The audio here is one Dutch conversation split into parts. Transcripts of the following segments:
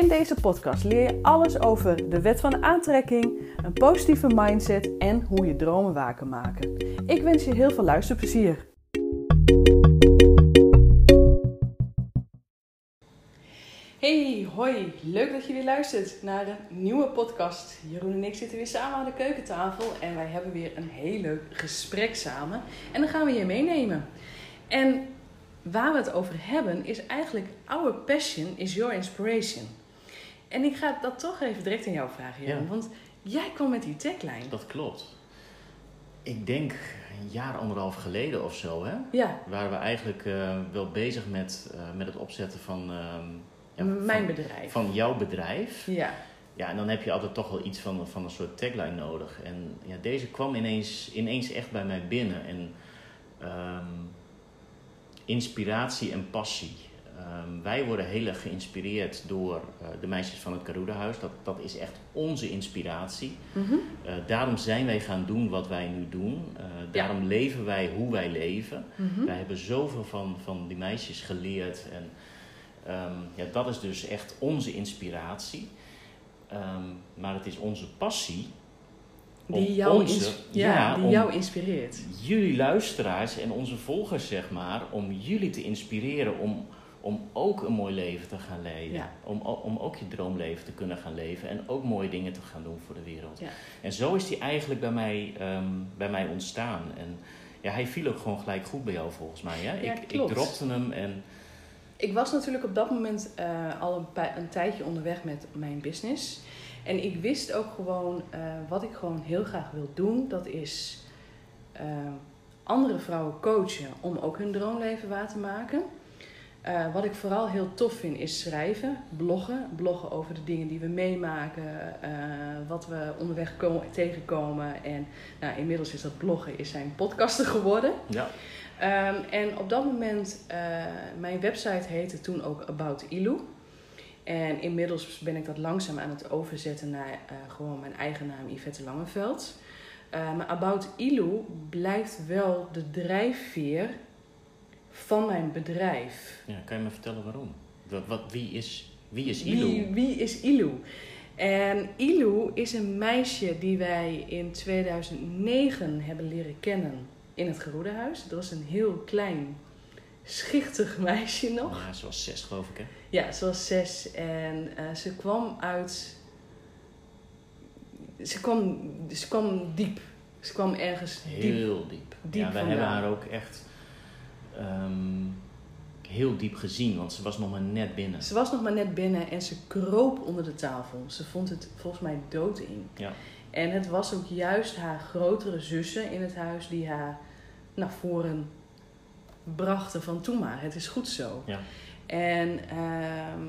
In deze podcast leer je alles over de wet van aantrekking, een positieve mindset en hoe je dromen waar kan maken. Ik wens je heel veel luisterplezier. Hey, hoi. Leuk dat je weer luistert naar een nieuwe podcast. Jeroen en ik zitten weer samen aan de keukentafel en wij hebben weer een heel leuk gesprek samen. En dan gaan we je meenemen. En waar we het over hebben is eigenlijk our passion is your inspiration. En ik ga dat toch even direct aan jou vragen, Jeroen. Ja. Want jij kwam met die tagline. Dat klopt. Ik denk een jaar, anderhalf geleden of zo, hè, Ja, waren we eigenlijk eh, wel bezig met, eh, met het opzetten van, ehm, ja, mijn van, bedrijf. van jouw bedrijf. Ja, Ja, en dan heb je altijd toch wel iets van, van een soort tagline nodig. En ja, deze kwam ineens, ineens echt bij mij binnen. En ehm, inspiratie en passie. Ehm, wij worden heel erg geïnspireerd door eh, de meisjes van het Caruda-huis. Dat, dat is echt onze inspiratie. Mhm. Eh, daarom zijn wij gaan doen wat wij nu doen. Eh, daarom leven wij hoe wij leven. Mhm. Wij hebben zoveel van, van die meisjes geleerd. En ehm, ja, dat is dus echt onze inspiratie. Ehm, maar het is onze passie. om die, jou, onze- ja, ja, die jou inspireert. Jullie luisteraars en onze volgers, zeg maar, om jullie te inspireren om, om ook een mooi leven te gaan leiden. Ja. Om, om ook je droomleven te kunnen gaan leven en ook mooie dingen te gaan doen voor de wereld. Ja. En zo is die eigenlijk bij mij, ehm, bij mij ontstaan. En ja, hij viel ook gewoon gelijk goed bij jou volgens mij. Hè? Ja, ik, ik dropte hem en Ik was natuurlijk op dat moment eh, al een, een tijdje onderweg met mijn business. En ik wist ook gewoon eh, wat ik gewoon heel graag wil doen. Dat is eh, andere vrouwen coachen om ook hun droomleven waar te maken. Eh, wat ik vooral heel tof vind is schrijven, bloggen. Bloggen over de dingen die we meemaken, eh, wat we onderweg ko- tegenkomen. En nou, inmiddels is dat bloggen is zijn podcasten geworden. ja, Ehm, en op dat moment, eh, mijn website heette toen ook About Ilu. En inmiddels ben ik dat langzaam aan het overzetten naar gewoon mijn eigen naam Yvette Langeveld. Maar About Ilu blijft wel de drijfveer van mijn bedrijf. ja, kan je me vertellen waarom? Wat, wat, wie, is, wie is Ilu? Wie, wie is Ilu? En Ilu is een meisje die wij in 2009 hebben leren kennen in het Geroedehuis. Dat was een heel klein, schichtig meisje nog. Ja, ze was zes geloof ik hè? Ja, ze was zes en eh, ze kwam uit. Ze kwam, ze kwam diep. Ze kwam ergens diep. Heel diep. diep ja, wij hebben haar ook echt ehm, heel diep gezien, want ze was nog maar net binnen. Ze was nog maar net binnen en ze kroop onder de tafel. Ze vond het volgens mij doodeng. Ja. En het was ook juist haar grotere zussen in het huis die haar naar voren brachten van toen maar, het is goed zo. Ja. En ehm,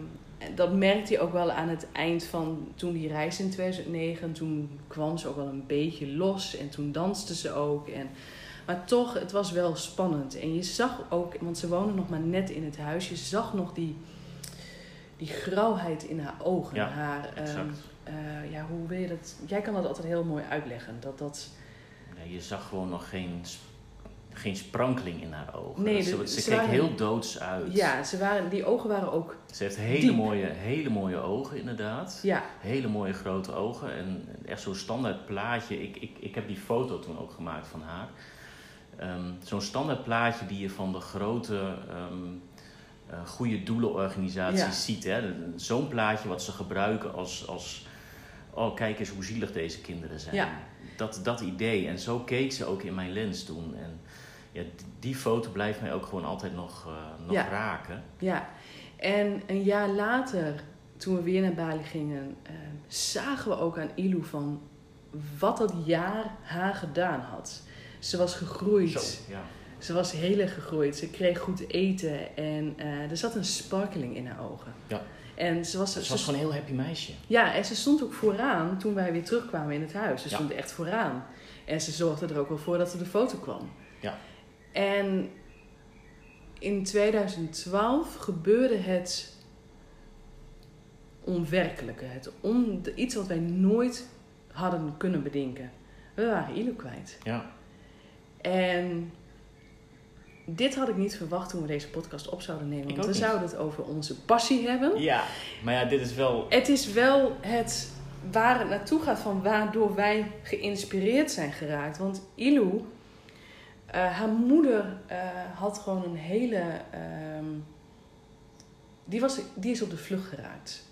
dat merkte je ook wel aan het eind van toen die reis in 2009. Toen kwam ze ook wel een beetje los en toen danste ze ook. En, maar toch, het was wel spannend. En je zag ook, want ze woonde nog maar net in het huis, je zag nog die, die grauwheid in haar ogen. Ja, haar, ehm, eh, ja, hoe wil je dat? Jij kan dat altijd heel mooi uitleggen. Dat dat. Ja, je zag gewoon nog geen, geen sprankeling in haar ogen. Nee, ze, ze ze keek waren- heel doods uit. Ja, ze waren, die ogen waren ook. Ze heeft hele Diep. mooie, hele mooie ogen inderdaad. Ja, Hele mooie grote ogen. En echt zo'n standaard plaatje. Ik, ik, ik heb die foto toen ook gemaakt van haar. Ehm, zo'n standaard plaatje die je van de grote ehm eh, goede doelenorganisaties Ja. ziet. Hè? Zo'n plaatje wat ze gebruiken als, als... Oh, kijk eens hoe zielig deze kinderen zijn. Ja. Dat, dat idee. En zo keek ze ook in mijn lens toen. En ja, die foto blijft mij ook gewoon altijd nog, eh, nog Ja. raken. ja. En een jaar later, toen we weer naar Bali gingen, eh, zagen we ook aan Ilu van wat dat jaar haar gedaan had. Ze was gegroeid. Zo, ja. Ze was heel erg gegroeid. Ze kreeg goed eten en eh, er zat een sparkeling in haar ogen. Ja. En ze was, Ze ze- was gewoon een heel happy meisje. ja, en ze stond ook vooraan toen wij weer terugkwamen in het huis. Ze Ja. stond echt vooraan. En ze zorgde er ook wel voor dat er de foto kwam. Ja. En in 2012 gebeurde het onwerkelijke. Het on, iets wat wij nooit hadden kunnen bedenken. We waren Ilo kwijt. Ja. En dit had ik niet verwacht toen we deze podcast op zouden nemen. Ik Want we niet. zouden het over onze passie hebben. Ja, maar ja, dit is wel... Het is wel het waar het naartoe gaat van waardoor wij geïnspireerd zijn geraakt. Want Ilou, eh, haar moeder eh, had gewoon een hele. ehm, die, was, die is op de vlucht geraakt.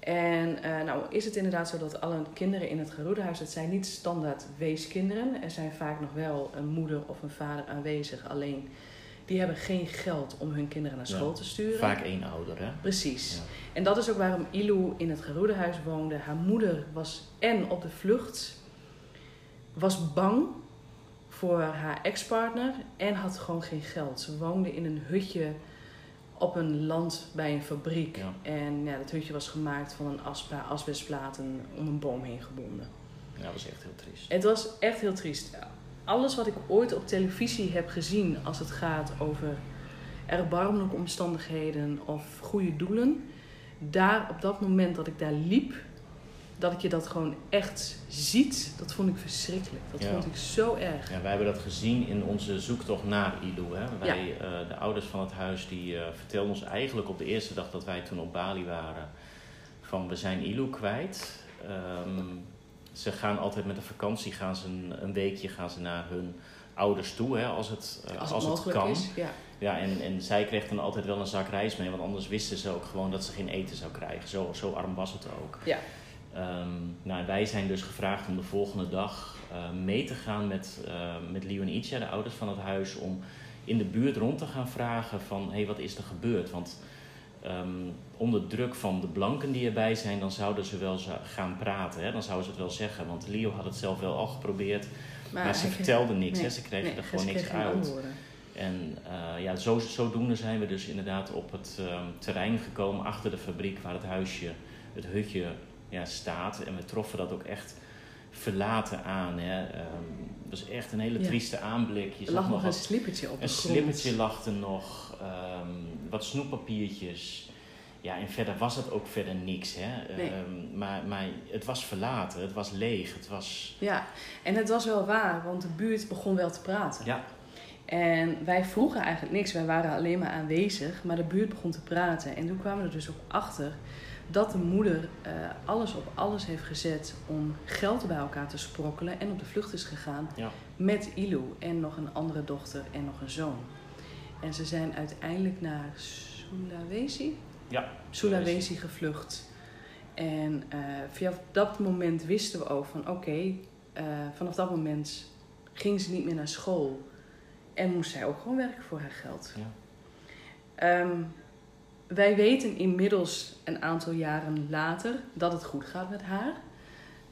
En eh, nou is het inderdaad zo dat alle kinderen in het geroedehuis, het zijn niet standaard weeskinderen. Er zijn vaak nog wel een moeder of een vader aanwezig. Alleen die hebben geen geld om hun kinderen naar Ja, school te sturen. Vaak één ouder, hè? Precies. Ja. En dat is ook waarom Ilou in het geroedehuis woonde. Haar moeder was en op de vlucht, was bang voor haar ex-partner en had gewoon geen geld. Ze woonde in een hutje op een land bij een fabriek. Ja. En ja, dat hutje was gemaakt van een aspa, asbestplaten om een boom heen gebonden. Ja, dat was echt heel triest. Het was echt heel triest. Alles wat ik ooit op televisie heb gezien als het gaat over erbarmelijke omstandigheden of goede doelen. Daar op dat moment dat ik daar liep, dat ik je dat gewoon echt ziet, dat vond ik verschrikkelijk. Dat Ja. vond ik zo erg. Ja, wij hebben dat gezien in onze zoektocht naar Ilu. Hè. Wij, eh, de ouders van het huis, die eh, vertelden ons eigenlijk op de eerste dag dat wij toen op Bali waren... van we zijn Ilu kwijt. Ehm, ze gaan altijd met de vakantie, gaan ze een, een weekje gaan ze naar hun ouders toe, hè, als het, eh, Als als het kan. is. Ja. Ja, en, en zij kreeg dan altijd wel een zak rijst mee, want anders wisten ze ook gewoon dat ze geen eten zou krijgen. Zo, zo arm was het ook. Ja. Ehm, nou, wij zijn dus gevraagd om de volgende dag eh, mee te gaan met, eh met Leo en Icha, de ouders van het huis, om in de buurt rond te gaan vragen van, hé, hey, wat is er gebeurd? Want ehm, onder druk van de blanken die erbij zijn, dan zouden ze wel gaan praten. Hè? Dan zouden ze het wel zeggen, want Leo had het zelf wel al geprobeerd, maar, ze vertelde niks. nee, hè? Ze kregen nee, er gewoon niks uit. antwoorden. En eh, ja, zo, zodoende zijn we dus inderdaad op het ehm, terrein gekomen achter de fabriek waar het huisje, het hutje ja, staat. En we troffen dat ook echt verlaten aan. Hè. Ehm, het was echt een hele Ja. trieste aanblik. Je Er zag lag nog nog een wat, slippertje op een slippertje lag er nog, ehm, wat snoeppapiertjes. Ja, en verder was het ook verder niks. Hè. Nee. Ehm, maar, maar het was verlaten, het was leeg, het was... Ja, en het was wel waar, want de buurt begon wel te praten. Ja, En wij vroegen eigenlijk niks, wij waren alleen maar aanwezig, maar de buurt begon te praten. En toen kwamen we er dus ook achter dat de moeder eh, alles op alles heeft gezet om geld bij elkaar te sprokkelen en op de vlucht is gegaan ja. met Ilu en nog een andere dochter en nog een zoon. En ze zijn uiteindelijk naar Sulawesi, Ja, Sulawesi gevlucht. En eh, via dat moment wisten we ook van oké, eh, vanaf dat moment ging ze niet meer naar school. En moest zij ook gewoon werken voor haar geld. Ja. Ehm, wij weten inmiddels een aantal jaren later dat het goed gaat met haar.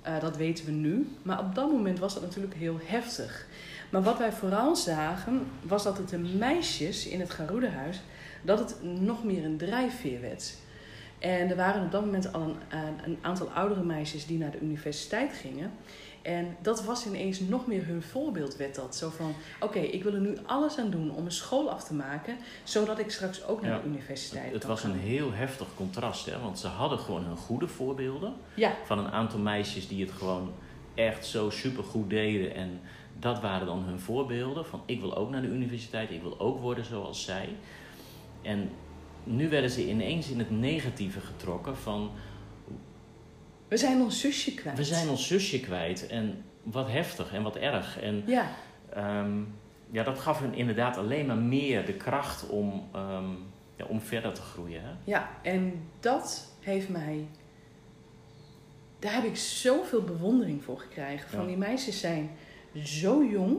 Eh, dat weten we nu. Maar op dat moment was dat natuurlijk heel heftig. Maar wat wij vooral zagen, was dat het de meisjes in het Garudehuis, dat het nog meer een drijfveer werd. En er waren op dat moment al een, een- een aantal oudere meisjes die naar de universiteit gingen. En dat was ineens nog meer hun voorbeeld, werd dat. Zo van, oké, ik wil er nu alles aan doen om mijn school af te maken, zodat ik straks ook naar Ja. de universiteit Het, het kan was gaan. een heel heftig contrast, hè? want ze hadden gewoon hun goede voorbeelden Ja, van een aantal meisjes die het gewoon echt zo supergoed deden. En dat waren dan hun voorbeelden van ik wil ook naar de universiteit, ik wil ook worden zoals zij. En nu werden ze ineens in het negatieve getrokken van we zijn ons zusje kwijt. we zijn ons zusje kwijt en wat heftig en wat erg. En Ja, Ehm, ja, dat gaf hun inderdaad alleen maar meer de kracht om, ehm, ja, om verder te groeien. Hè? ja, en dat heeft mij... Daar heb ik zoveel bewondering voor gekregen. Van Ja. die meisjes zijn zo jong.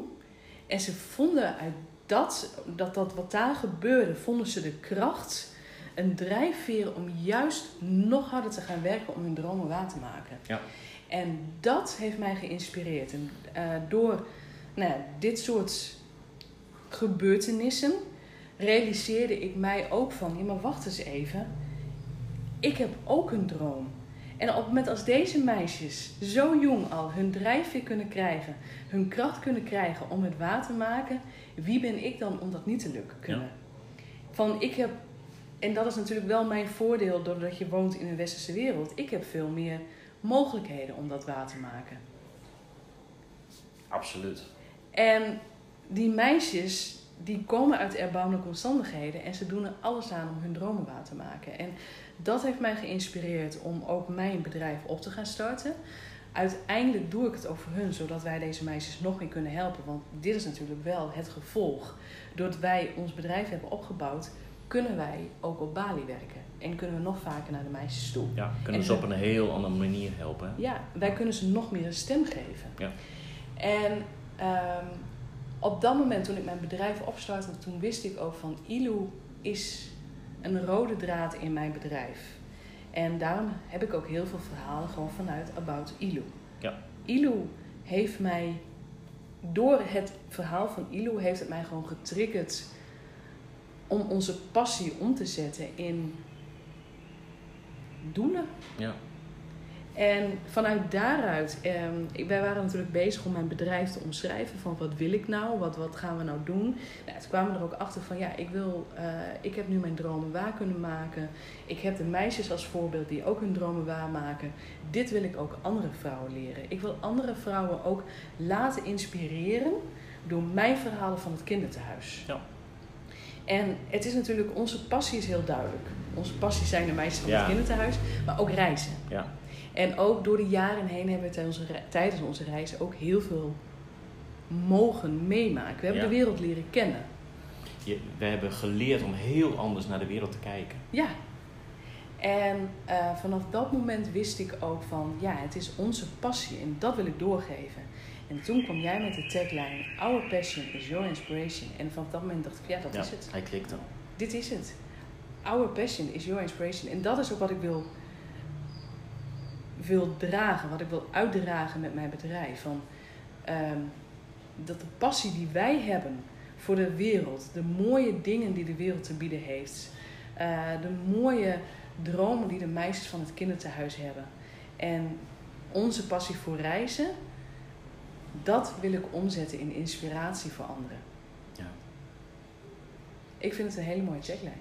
En ze vonden uit dat, dat, dat wat daar gebeurde, vonden ze de kracht, een drijfveer om juist nog harder te gaan werken om hun dromen waar te maken. Ja. En dat heeft mij geïnspireerd. En eh, door nou ja, dit soort gebeurtenissen realiseerde ik mij ook van, ja maar wacht eens even, ik heb ook een droom. En op het moment als deze meisjes zo jong al hun drijfveer kunnen krijgen, hun kracht kunnen krijgen om het waar te maken, wie ben ik dan om dat niet te lukken kunnen? Van ik heb, en dat is natuurlijk wel mijn voordeel doordat je woont in een westerse wereld, ik heb veel meer mogelijkheden om dat waar te maken. Absoluut. En die meisjes, die komen uit erbarmelijke omstandigheden en ze doen er alles aan om hun dromen waar te maken. En dat heeft mij geïnspireerd om ook mijn bedrijf op te gaan starten. Uiteindelijk doe ik het ook voor hun, zodat wij deze meisjes nog meer kunnen helpen. Want dit is natuurlijk wel het gevolg. Doordat wij ons bedrijf hebben opgebouwd, kunnen wij ook op Bali werken. En kunnen we nog vaker naar de meisjes toe. Ja, kunnen En ze op een heel andere manier helpen. hè? Ja, wij kunnen ze nog meer een stem geven. Ja. En ehm, op dat moment, toen ik mijn bedrijf opstartte, toen wist ik ook van ILU is een rode draad in mijn bedrijf. En daarom heb ik ook heel veel verhalen gewoon vanuit About ILU. Ja. ILU heeft mij, door het verhaal van ILU, heeft het mij gewoon getriggerd om onze passie om te zetten in doelen. Ja. En vanuit daaruit, ik- wij waren natuurlijk bezig om mijn bedrijf te omschrijven van wat wil ik nou, wat, wat gaan we nou doen. Nou, toen kwamen we er ook achter van ja, ik, wil, eh, ik heb nu mijn dromen waar kunnen maken. Ik heb de meisjes als voorbeeld die ook hun dromen waarmaken. Dit wil ik ook andere vrouwen leren. Ik wil andere vrouwen ook laten inspireren door mijn verhalen van het kinderthuis. Ja. En het is natuurlijk, onze passie is heel duidelijk. Onze passie zijn de meisjes van Ja. het kinderthuis, maar ook reizen. Ja. En ook door de jaren heen hebben we tijdens onze, re- tijdens onze reizen ook heel veel mogen meemaken. We hebben Ja. de wereld leren kennen. Je, we hebben geleerd om heel anders naar de wereld te kijken. Ja. En eh, vanaf dat moment wist ik ook van, ja, het is onze passie en dat wil ik doorgeven. En toen kwam jij met de tagline, Our passion is your inspiration. En vanaf dat moment dacht ik, ja, dat Ja, is het. hij klikte. Dit is het. Our passion is your inspiration. En dat is ook wat ik wil, wil dragen, wat ik wil uitdragen met mijn bedrijf. Van, ehm, dat de passie die wij hebben voor de wereld, de mooie dingen die de wereld te bieden heeft, eh, de mooie dromen die de meisjes van het kinderthuis hebben en onze passie voor reizen, dat wil ik omzetten in inspiratie voor anderen. Ja, Ik vind het een hele mooie checkline.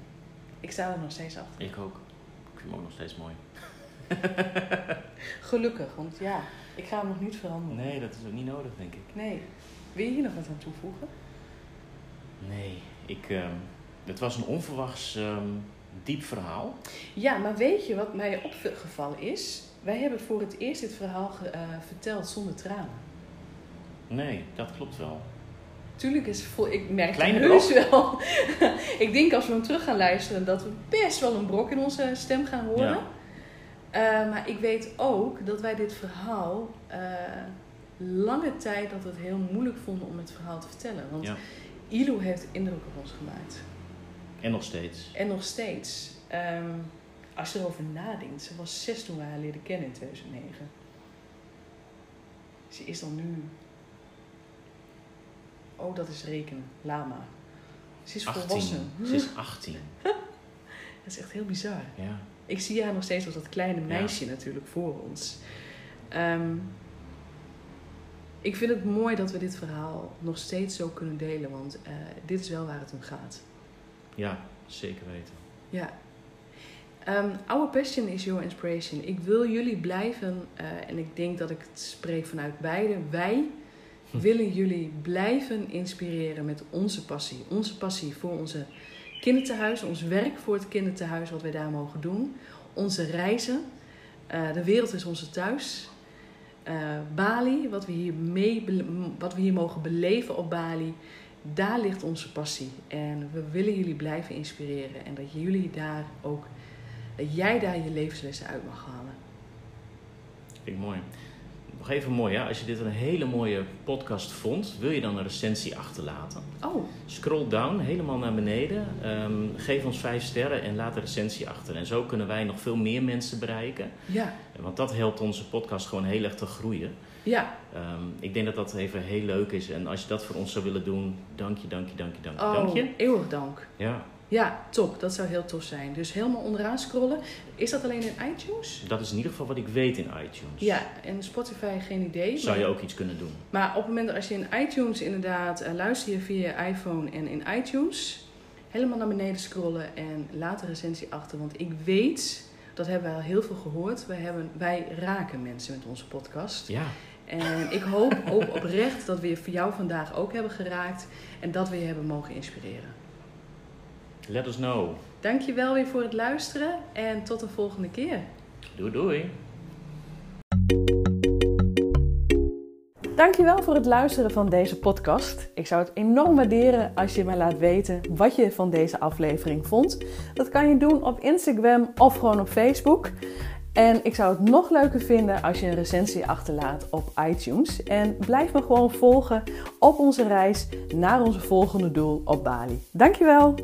Ik sta er nog steeds achter. ik ook. Ik vind hem ook nog steeds mooi. Gelukkig, want ja, ik ga hem nog niet veranderen. Nee, dat is ook niet nodig, denk ik. Nee. Wil je hier nog wat aan toevoegen? Nee, ik, ehm, het was een onverwachts ehm, diep verhaal. Ja, maar weet je wat mij opgevallen is? Wij hebben voor het eerst dit verhaal eh, verteld zonder tranen. Nee, dat klopt wel. Tuurlijk is vol, ik merk Kleine het heus wel. ik denk als we hem terug gaan luisteren dat we best wel een brok in onze stem gaan horen. Ja. Eh, maar ik weet ook dat wij dit verhaal eh, lange tijd dat we het heel moeilijk vonden om het verhaal te vertellen. Want Ja. Ilo heeft indruk op ons gemaakt. En nog steeds. En nog steeds. Ehm, als je erover nadenkt, ze was zes toen we haar leerden kennen in 2009. Ze is dan nu. Oh, dat is rekenen. Lama. Ze is 18. volwassen. Ze is 18. Dat is echt heel bizar. Ja. Ik zie haar nog steeds als dat kleine meisje natuurlijk voor ons. Ehm, ik vind het mooi dat we dit verhaal nog steeds zo kunnen delen, want eh, dit is wel waar het om gaat. ja, zeker weten. Ja. Ehm, our passion is your inspiration. Ik wil jullie blijven, eh, en ik denk dat ik het spreek vanuit beide. Wij willen jullie blijven inspireren met onze passie. Onze passie voor onze kinderthuis, ons werk voor het kinderthuis, wat wij daar mogen doen. Onze reizen. Eh, de wereld is onze thuis. Eh, Bali, wat we, hier mee, wat we hier mogen beleven op Bali, daar ligt onze passie. En we willen jullie blijven inspireren. En dat jullie daar ook, dat jij daar je levenslessen uit mag halen. Ik mooi. Nog even mooi, ja. Als je dit een hele mooie podcast vond, wil je dan een recensie achterlaten? Oh, Scroll down, helemaal naar beneden. Ehm, geef ons vijf sterren en laat een recensie achter. En zo kunnen wij nog veel meer mensen bereiken. ja, Want dat helpt onze podcast gewoon heel erg te groeien. Ja. Ehm, ik denk dat dat even heel leuk is. En als je dat voor ons zou willen doen, dank je, dank je, dank je, dank je. Oh, dank je. eeuwig dank. Ja, Ja, top. Dat zou heel tof zijn. Dus helemaal onderaan scrollen. Is dat alleen in iTunes? dat is in ieder geval wat ik weet in iTunes. Ja, en Spotify geen idee. Zou je maar, ook iets kunnen doen. maar op het moment dat als je in iTunes inderdaad uh, luister je via je iPhone en in iTunes, helemaal naar beneden scrollen en laat een recensie achter. Want ik weet, dat hebben we al heel veel gehoord, wij, hebben, wij raken mensen met onze podcast. Ja, En ik hoop ook oprecht dat we je voor jou vandaag ook hebben geraakt en dat we je hebben mogen inspireren. Let us know. Dankjewel weer voor het luisteren en tot de volgende keer. Doei doei. Dankjewel voor het luisteren van deze podcast. Ik zou het enorm waarderen als je mij laat weten wat je van deze aflevering vond. Dat kan je doen op Instagram of gewoon op Facebook. En ik zou het nog leuker vinden als je een recensie achterlaat op iTunes. En blijf me gewoon volgen op onze reis naar onze volgende doel op Bali. Dankjewel!